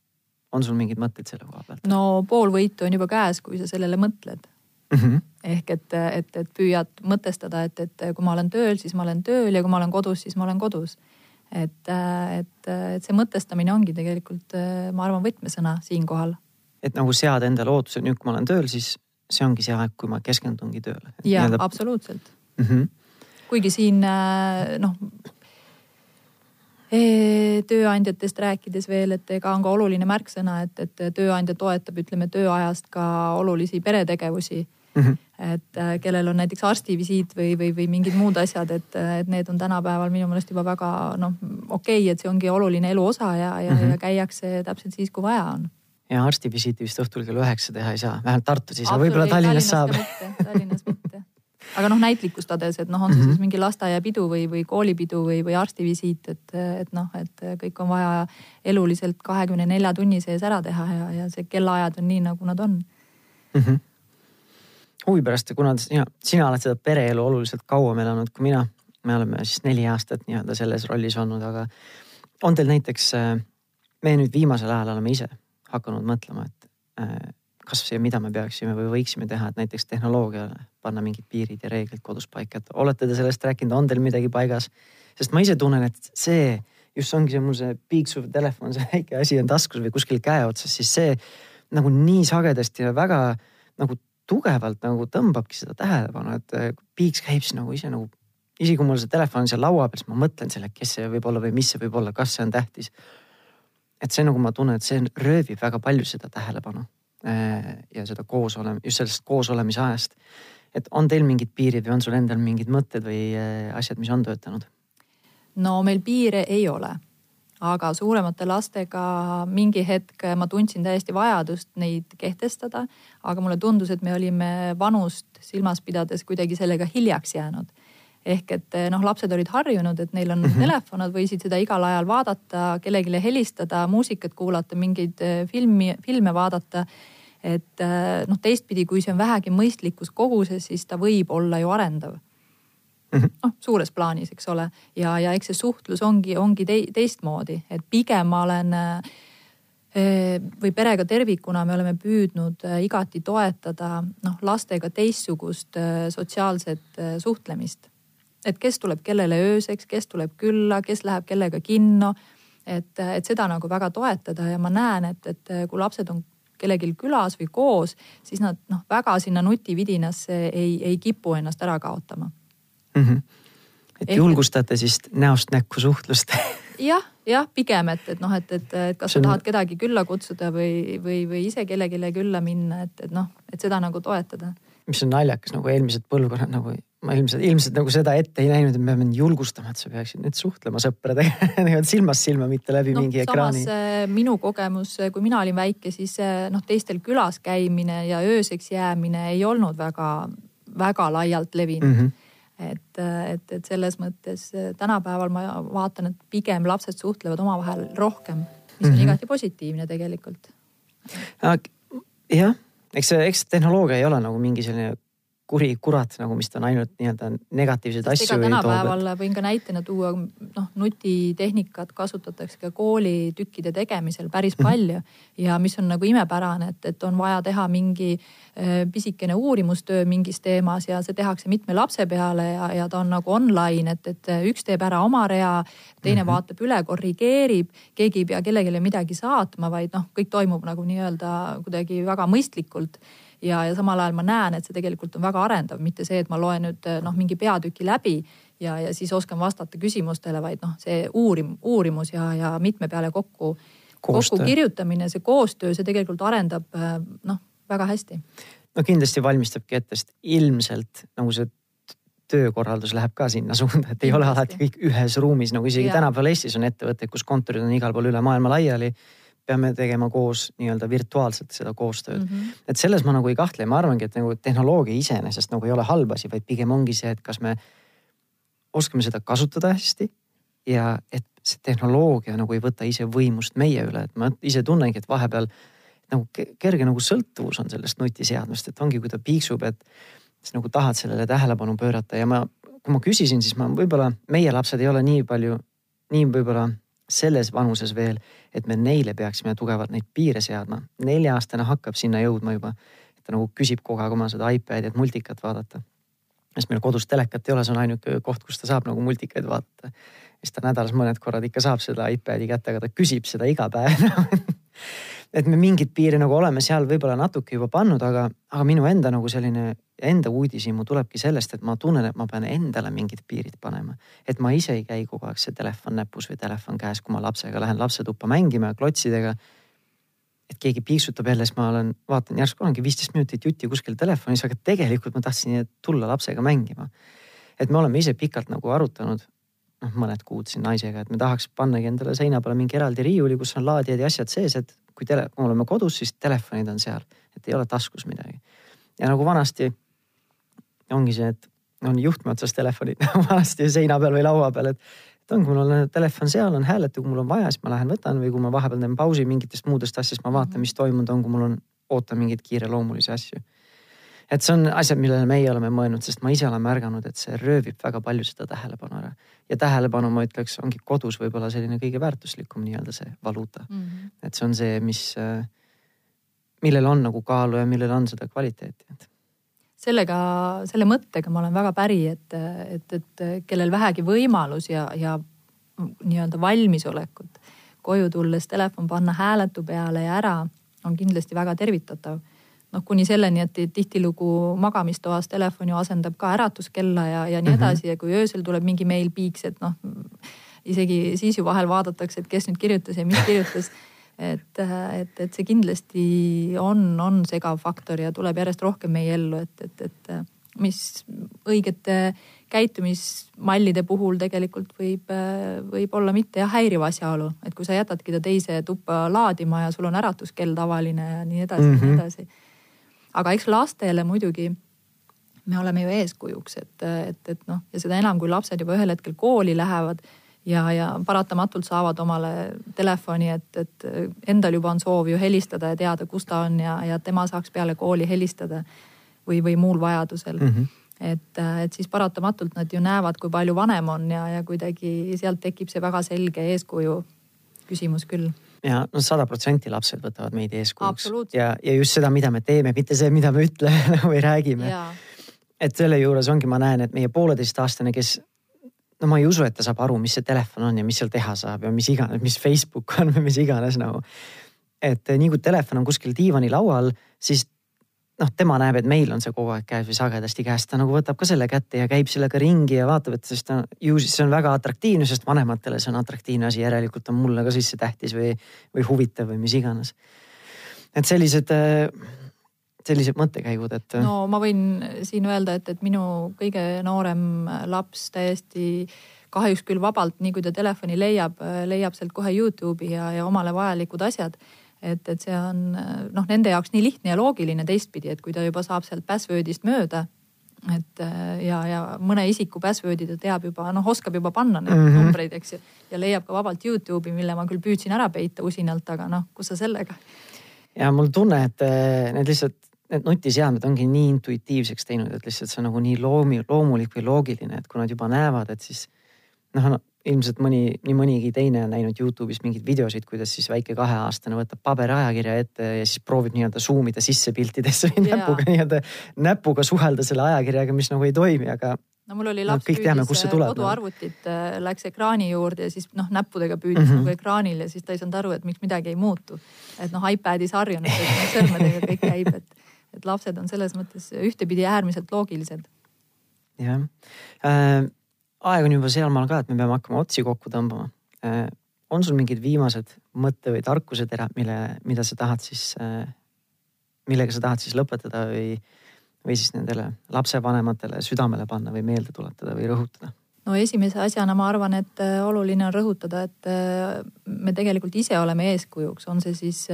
S1: on sul mingeid mõtteid selle koha pealt?
S2: no pool võitu on juba käes, kui sa sellele mõtled mm. -hmm. ehk et, et, et püüad mõtestada, et, et kui ma olen tööl, siis ma olen tööl ja kui ma olen kodus, siis ma olen kodus. et, et, et see mõtestamine ongi tegelikult, ma arvan, võtmesõna siinkohal.
S1: et nagu seada endale ootuse, nüüd kui ma olen tööl, siis see ongi see aeg, kui ma keskendungi tööle.
S2: ja Nii absoluutselt mm. -hmm. kuigi siin noh tööandjatest rääkides veel, et ega on ka oluline märksõna, et, et tööandja toetab, ütleme tööajast ka olulisi peretegevusi mm. -hmm. et äh, kellel on näiteks arstivisiit või, või, või mingid muud asjad, et, et need on tänapäeval minu meelest juba väga noh, okei okay,, et see ongi oluline elu osa ja, ja mm, -hmm. ja käiakse täpselt siis, kui vaja on
S1: ja arstivisiiti vist õhtul kell üheksa teha ei saa, vähemalt Tartus ei saa, võib-olla Tallinnas saab.
S2: Tallinnas mitte aga noh, näitlikustades, et noh, on see mm -hmm. siis mingi lasteaiapidu või, või koolipidu või, või arstivisiit, et, et noh, et kõik on vaja eluliselt kahekümne nelja tunni sees ära teha ja, ja see kellaajad on nii, nagu nad on mm.
S1: -hmm. huvi pärast, kuna sina, sina oled seda pereelu oluliselt kauem elanud kui mina, me oleme siis neli aastat nii-öelda selles rollis olnud, aga on teil näiteks, me nüüd viimasel ajal oleme ise hakanud mõtlema, et äh, kas ja mida me peaksime või võiksime teha, et näiteks tehnoloogiale panna mingid piirid ja reeglid kodus paika, et olete te sellest rääkinud, on teil midagi paigas? sest ma ise tunnen, et see just ongi see mul see piiksuv telefon, see väike asi on taskus või kuskil käe otsas, siis see nagu nii sagedasti ja väga nagu tugevalt nagu tõmbabki seda tähelepanu, et äh, piiks käib siis nagu ise nagu, isegi kui mul see telefon seal laua peal, siis ma mõtlen selle, kes see võib olla või mis see võib olla, kas see on tähtis. et see nagu ma tunnen, et see röövib väga palju seda tähelepanu Äh, ja seda koos olema, just sellest koosolemise ajast. Et on teil mingid piirid või on sul endal mingid mõtted või äh, asjad, mis on töötanud?
S2: no meil piire ei ole, aga suuremate lastega mingi hetk ma tundsin täiesti vajadust neid kehtestada, aga mulle tundus, et me olime vanust silmas pidades kuidagi sellega hiljaks jäänud ehk et noh, lapsed olid harjunud, et neil on mm -hmm. telefon, nad võisid seda igal ajal vaadata, kellelegi helistada, muusikat kuulata, mingeid äh, filmi, filme vaadata et äh, noh, teistpidi, kui see on vähegi mõistlikus koguses, siis ta võib olla ju arendav -hmm.. noh, suures plaanis, eks ole, ja, ja eks see suhtlus ongi, ongi te, teistmoodi, et pigem ma olen äh, või perega tervikuna me oleme püüdnud äh, igati toetada noh, lastega teistsugust sotsiaalset suhtlemist. et kes tuleb kellele ööseks, kes tuleb külla, kes läheb kellega kinno. et, et seda nagu väga toetada ja ma näen, et, et kui lapsed on kellelgi külas või koos, siis nad noh, väga sinna nutividinasse ei, ei kipu ennast ära kaotama mm.
S1: -hmm. et Ehk, julgustate siis näost näkku suhtlust
S2: jah, jah, pigem, et, et noh, et, et, et kas sa on... tahad kedagi külla kutsuda või, või, või ise kellelegi külla minna, et, et noh, et seda nagu toetada.
S1: mis on naljakas nagu eelmised põlvkonnad nagu ma ilmselt, ilmselt nagu seda ette ei näinud, et me peame julgustama, et sa peaksid nüüd suhtlema sõpradega niimoodi silmast silma, mitte läbi no, mingi ekraani.
S2: samas minu kogemus, kui mina olin väike, siis noh, teistel külas käimine ja ööseks jäämine ei olnud väga, väga laialt levinud mm. -hmm et, et, et selles mõttes tänapäeval ma vaatan, et pigem lapsed suhtlevad omavahel rohkem, mis on mm -hmm. igati positiivne tegelikult.
S1: jah, eks see, eks tehnoloogia ei ole nagu mingi selline kuri kurat nagu, mis on ainult nii-öelda negatiivseid asju.
S2: tänapäeval võin ka näitena tuua, noh, nutitehnikat kasutatakse ka koolitükkide tegemisel päris mhm. palju ja mis on nagu imepärane, et, et on vaja teha mingi äh, pisikene uurimustöö mingis teemas ja see tehakse mitme lapse peale ja, ja ta on nagu online, et, et üks teeb ära oma rea, teine mm -hmm. vaatab üle, korrigeerib, keegi ei pea kellelegi midagi saatma, vaid noh, kõik toimub nagu nii-öelda kuidagi väga mõistlikult ja, ja samal ajal ma näen, et see tegelikult on väga arendav, mitte see, et ma loen nüüd noh, mingi peatüki läbi ja, ja siis oskan vastata küsimustele, vaid noh, see uurim-, uurimus ja, ja mitme peale kokku, kokku kirjutamine, see koostöö, see tegelikult arendab noh, väga hästi.
S1: no kindlasti valmistabki ette, sest ilmselt nagu see töökorraldus läheb ka sinna suunda, et ei ole alati kõik ühes ruumis, nagu isegi tänapäeval Eestis on ettevõtteid, kus kontorid on igal pool üle maailma laiali peame tegema koos nii-öelda virtuaalselt seda koostööd mm. -hmm. et selles ma nagu ei kahtle ja ma arvangi, et nagu tehnoloogia iseenesest nagu ei ole halb asi, vaid pigem ongi see, et kas me oskame seda kasutada hästi ja et see tehnoloogia nagu ei võta ise võimust meie üle, et ma ise tunnengi, et vahepeal nagu kerge nagu sõltuvus on sellest nutiseadmest, et ongi, kui ta piiksub, et siis nagu tahad sellele tähelepanu pöörata ja ma, kui ma küsisin, siis ma võib-olla meie lapsed ei ole nii palju, nii võib-olla selles vanuses veel, et me neile peaksime tugevalt neid piire seadma. nelja-aastane hakkab sinna jõudma juba, ta nagu küsib kogu aeg oma seda iPad'i, et multikat vaadata. sest meil kodus telekat ei ole, see on ainuke koht, kus ta saab nagu multikaid vaadata. siis ta nädalas mõned korrad ikka saab seda iPad'i kätte, aga ta küsib seda iga päev et me mingeid piire nagu oleme seal võib-olla natuke juba pannud, aga, aga minu enda nagu selline enda uudishimu tulebki sellest, et ma tunnen, et ma pean endale mingid piirid panema. et ma ise ei käi kogu aeg see telefon näpus või telefon käes, kui ma lapsega lähen lapsetuppa mängima klotsidega. et keegi piiksutab jälle, siis ma olen, vaatan järsku olengi viisteist minutit jutti kuskil telefonis, aga tegelikult ma tahtsin tulla lapsega mängima. et me oleme ise pikalt nagu arutanud, noh mõned kuud siin naisega, et me tahaks pannagi endale seina peale mingi eraldi riiuli, kus on laadijad ja asjad sees, et kui tele, oleme kodus, siis telefonid on seal, et ei ole taskus midagi. ja nagu vanasti ongi see, et on juhtme otsas telefonid vanasti seina peal või laua peal, et, et ongi, mul on telefon seal, on hääletu, kui mul on vaja, siis ma lähen võtan või kui ma vahepeal teen pausi mingitest muudest asjadest, ma vaatan, mis toimunud on, kui mul on, ootan mingeid kiireloomulisi asju. Et see on asjad, millele meie oleme mõelnud, sest ma ise olen märganud, et see röövib väga palju seda tähelepanu ära. ja tähelepanu, ma ütleks, ongi kodus võib-olla selline kõige väärtuslikum nii-öelda see valuuta mm. -hmm. et see on see, mis, millel on nagu kaalu ja millel on seda kvaliteeti, et
S2: sellega, selle mõttega ma olen väga päri, et, et, et kellel vähegi võimalus ja, ja nii-öelda valmisolekut koju tulles telefon panna hääletu peale ja ära, on kindlasti väga tervitatav. Noh, kuni selleni, et tihtilugu magamistoas telefon ju asendab ka äratuskella ja, ja nii mhm. edasi ja kui öösel tuleb mingi meil piiks, et noh, isegi siis ju vahel vaadatakse, et kes nüüd kirjutas ja mis kirjutas et, et, et see kindlasti on, on segav faktor ja tuleb järjest rohkem meie ellu, et, et, et mis õigete käitumismallide puhul tegelikult võib, võib olla mitte jah häiriv asjaolu, et kui sa jätadki ta teise tuppa laadima ja sul on äratuskell tavaline ja nii edasi mm, -hmm. nii mhm. edasi. Aga eks lastele muidugi me oleme ju eeskujuks, et, et, et noh, ja seda enam, kui lapsed juba ühel hetkel kooli lähevad ja, ja paratamatult saavad omale telefoni, et, et endal juba on soov ju helistada ja teada, kus ta on ja, ja tema saaks peale kooli helistada või, või muul vajadusel mm. -hmm et, et siis paratamatult nad ju näevad, kui palju vanem on ja, ja kuidagi sealt tekib see väga selge eeskuju küsimus küll
S1: ja no sada protsenti lapsed võtavad meid eeskujuks ja, ja just seda, mida me teeme, mitte see, mida me ütleme või räägime. et selle juures ongi, ma näen, et meie pooleteistaastane, kes no ma ei usu, et ta saab aru, mis see telefon on ja mis seal teha saab ja mis iganes, mis Facebook on või mis iganes nagu. et nii kui telefon on kuskil diivanilaual, siis noh, tema näeb, et meil on see kogu aeg käes või sagedasti käes, ta nagu võtab ka selle kätte ja käib sellega ringi ja vaatab, et sest ta ju siis see on väga atraktiivne, sest vanematele see on atraktiivne asi, järelikult on mulle ka siis see tähtis või, või huvitav või mis iganes. et sellised äh, sellised mõttekäigud, et.
S2: no ma võin siin öelda, et, et minu kõige noorem laps täiesti kahjuks küll vabalt, nii kui ta telefoni leiab, leiab sealt kohe Youtube'i ja, ja omale vajalikud asjad et, et see on noh, nende jaoks nii lihtne ja loogiline teistpidi, et kui ta juba saab sealt password'ist mööda, et ja, ja mõne isiku password'i ta teab juba, noh, oskab juba panna neid mm -hmm. numbreid, eks ju. ja leiab ka vabalt Youtube'i, mille ma küll püüdsin ära peita usinalt, aga noh, kus sa sellega.
S1: ja mul tunne, et eh, need lihtsalt, need nutiseadmed ongi nii intuitiivseks teinud, et lihtsalt see on nagu nii loomi, loomulik või loogiline, et kui nad juba näevad, et siis noh no, ilmselt mõni, nii mõnigi teine on näinud Youtube'is mingeid videosid, kuidas siis väike kaheaastane võtab paberajakirja ette ja siis proovib nii-öelda zoom ida sisse piltidesse või näpuga nii-öelda, näpuga suhelda selle ajakirjaga, mis nagu ei toimi, aga.
S2: no mul oli laps no, püüdis koduarvutit äh,, läks ekraani juurde ja siis noh, näppudega püüdis mm -hmm. nagu ekraanil ja siis ta ei saanud aru, et miks midagi ei muutu. et noh, iPadis harjunud, et sõrmedega kõik käib, et, et lapsed on selles mõttes ühtepidi äärmiselt loogilised.
S1: jah äh, aeg on juba sealmaal ka, et me peame hakkama otsi kokku tõmbama. Äh, on sul mingid viimased mõtte või tarkuseterad, mille, mida sa tahad siis, äh, millega sa tahad siis lõpetada või, või siis nendele lapsevanematele südamele panna või meelde tuletada või rõhutada?
S2: no esimese asjana ma arvan, et äh, oluline on rõhutada, et me tegelikult ise oleme eeskujuks, on see siis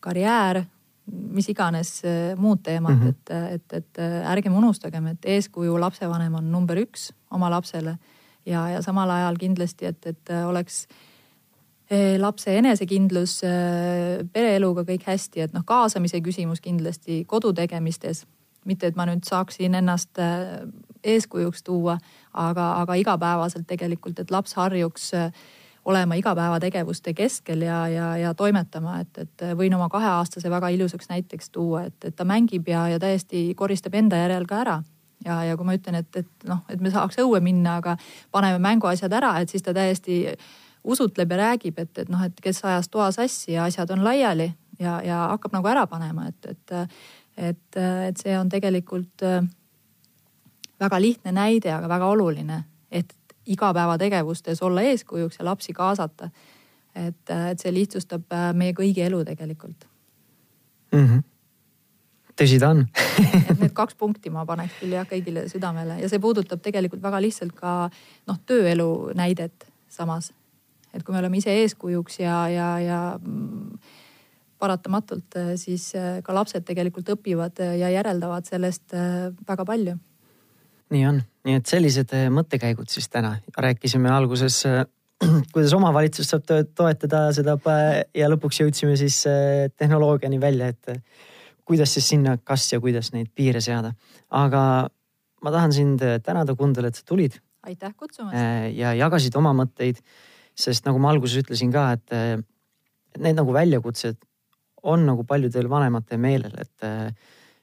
S2: karjäär mis iganes äh, muud teemad mm, -hmm. et, et, et äh, ärgem unustagem, et eeskuju lapsevanem on number üks oma lapsele ja, ja samal ajal kindlasti, et, et äh, oleks lapse enesekindlus, pereeluga kõik hästi, et noh, kaasamise küsimus kindlasti kodutegemistes. mitte, et ma nüüd saaksin ennast eeskujuks tuua, aga, aga igapäevaselt tegelikult, et laps harjuks äh, olema igapäevategevuste keskel ja, ja, ja toimetama, et, et võin oma kaheaastase väga ilusaks näiteks tuua, et, et ta mängib ja, ja täiesti koristab enda järel ka ära. Ja, ja kui ma ütlen, et, et noh, et me saaks õue minna, aga paneme mänguasjad ära, et siis ta täiesti usutleb ja räägib, et, et noh, et kes ajas toa sassi ja asjad on laiali ja, ja hakkab nagu ära panema, et, et, et, et see on tegelikult väga lihtne näide, aga väga oluline, et igapäevategevustes olla eeskujuks ja lapsi kaasata. et, et see lihtsustab äh, meie kõigi elu tegelikult
S1: mm. -hmm tõsi ta on
S2: et need kaks punkti ma paneks küll jah kõigile südamele ja see puudutab tegelikult väga lihtsalt ka noh, tööelu näidet samas. et kui me oleme ise eeskujuks ja, ja, ja mm, paratamatult äh, siis äh, ka lapsed tegelikult õpivad ja järeldavad sellest väga palju
S1: nii on, nii et sellised äh, mõttekäigud siis täna, rääkisime alguses äh, kuidas omavalitsus saab toetada seda ja lõpuks jõudsime siis tehnoloogiani välja, et kuidas siis sinna, kas ja kuidas neid piire seada. aga ma tahan sind tänada, Kundel, et sa tulid.
S2: aitäh kutsumast.
S1: ja jagasid oma mõtteid, sest nagu ma alguses ütlesin ka, et, need nagu väljakutsed on nagu paljudel vanematel meelel, et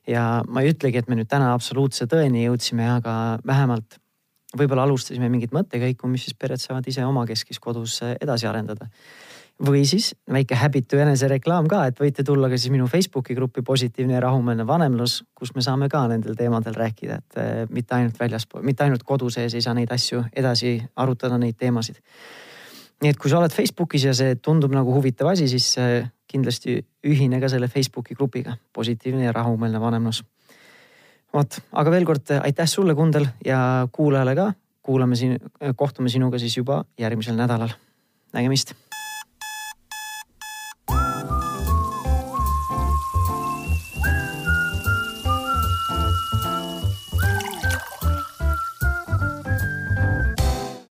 S1: ja ma ei ütlegi, et me nüüd täna absoluutse tõeni jõudsime, aga vähemalt võib-olla alustasime mingit mõttekäiku, mis siis pered saavad ise omakeskis kodus edasi arendada. või siis väike häbitu enesereklaam ka, et võite tulla ka siis minu Facebooki gruppi Positiivne ja rahumeelne vanemlus, kus me saame ka nendel teemadel rääkida, et eh, mitte ainult väljaspool, mitte ainult kodu sees ei saa neid asju edasi arutada, neid teemasid. Nii et kui sa oled Facebookis ja see tundub nagu huvitav asi, siis kindlasti ühine ka selle Facebooki grupiga, positiivne ja rahumeelne vanemlus. vot, aga veel kord aitäh sulle, Kundel ja kuulajale ka. kuulame siin, kohtume sinuga siis juba järgmisel nädalal. nägemist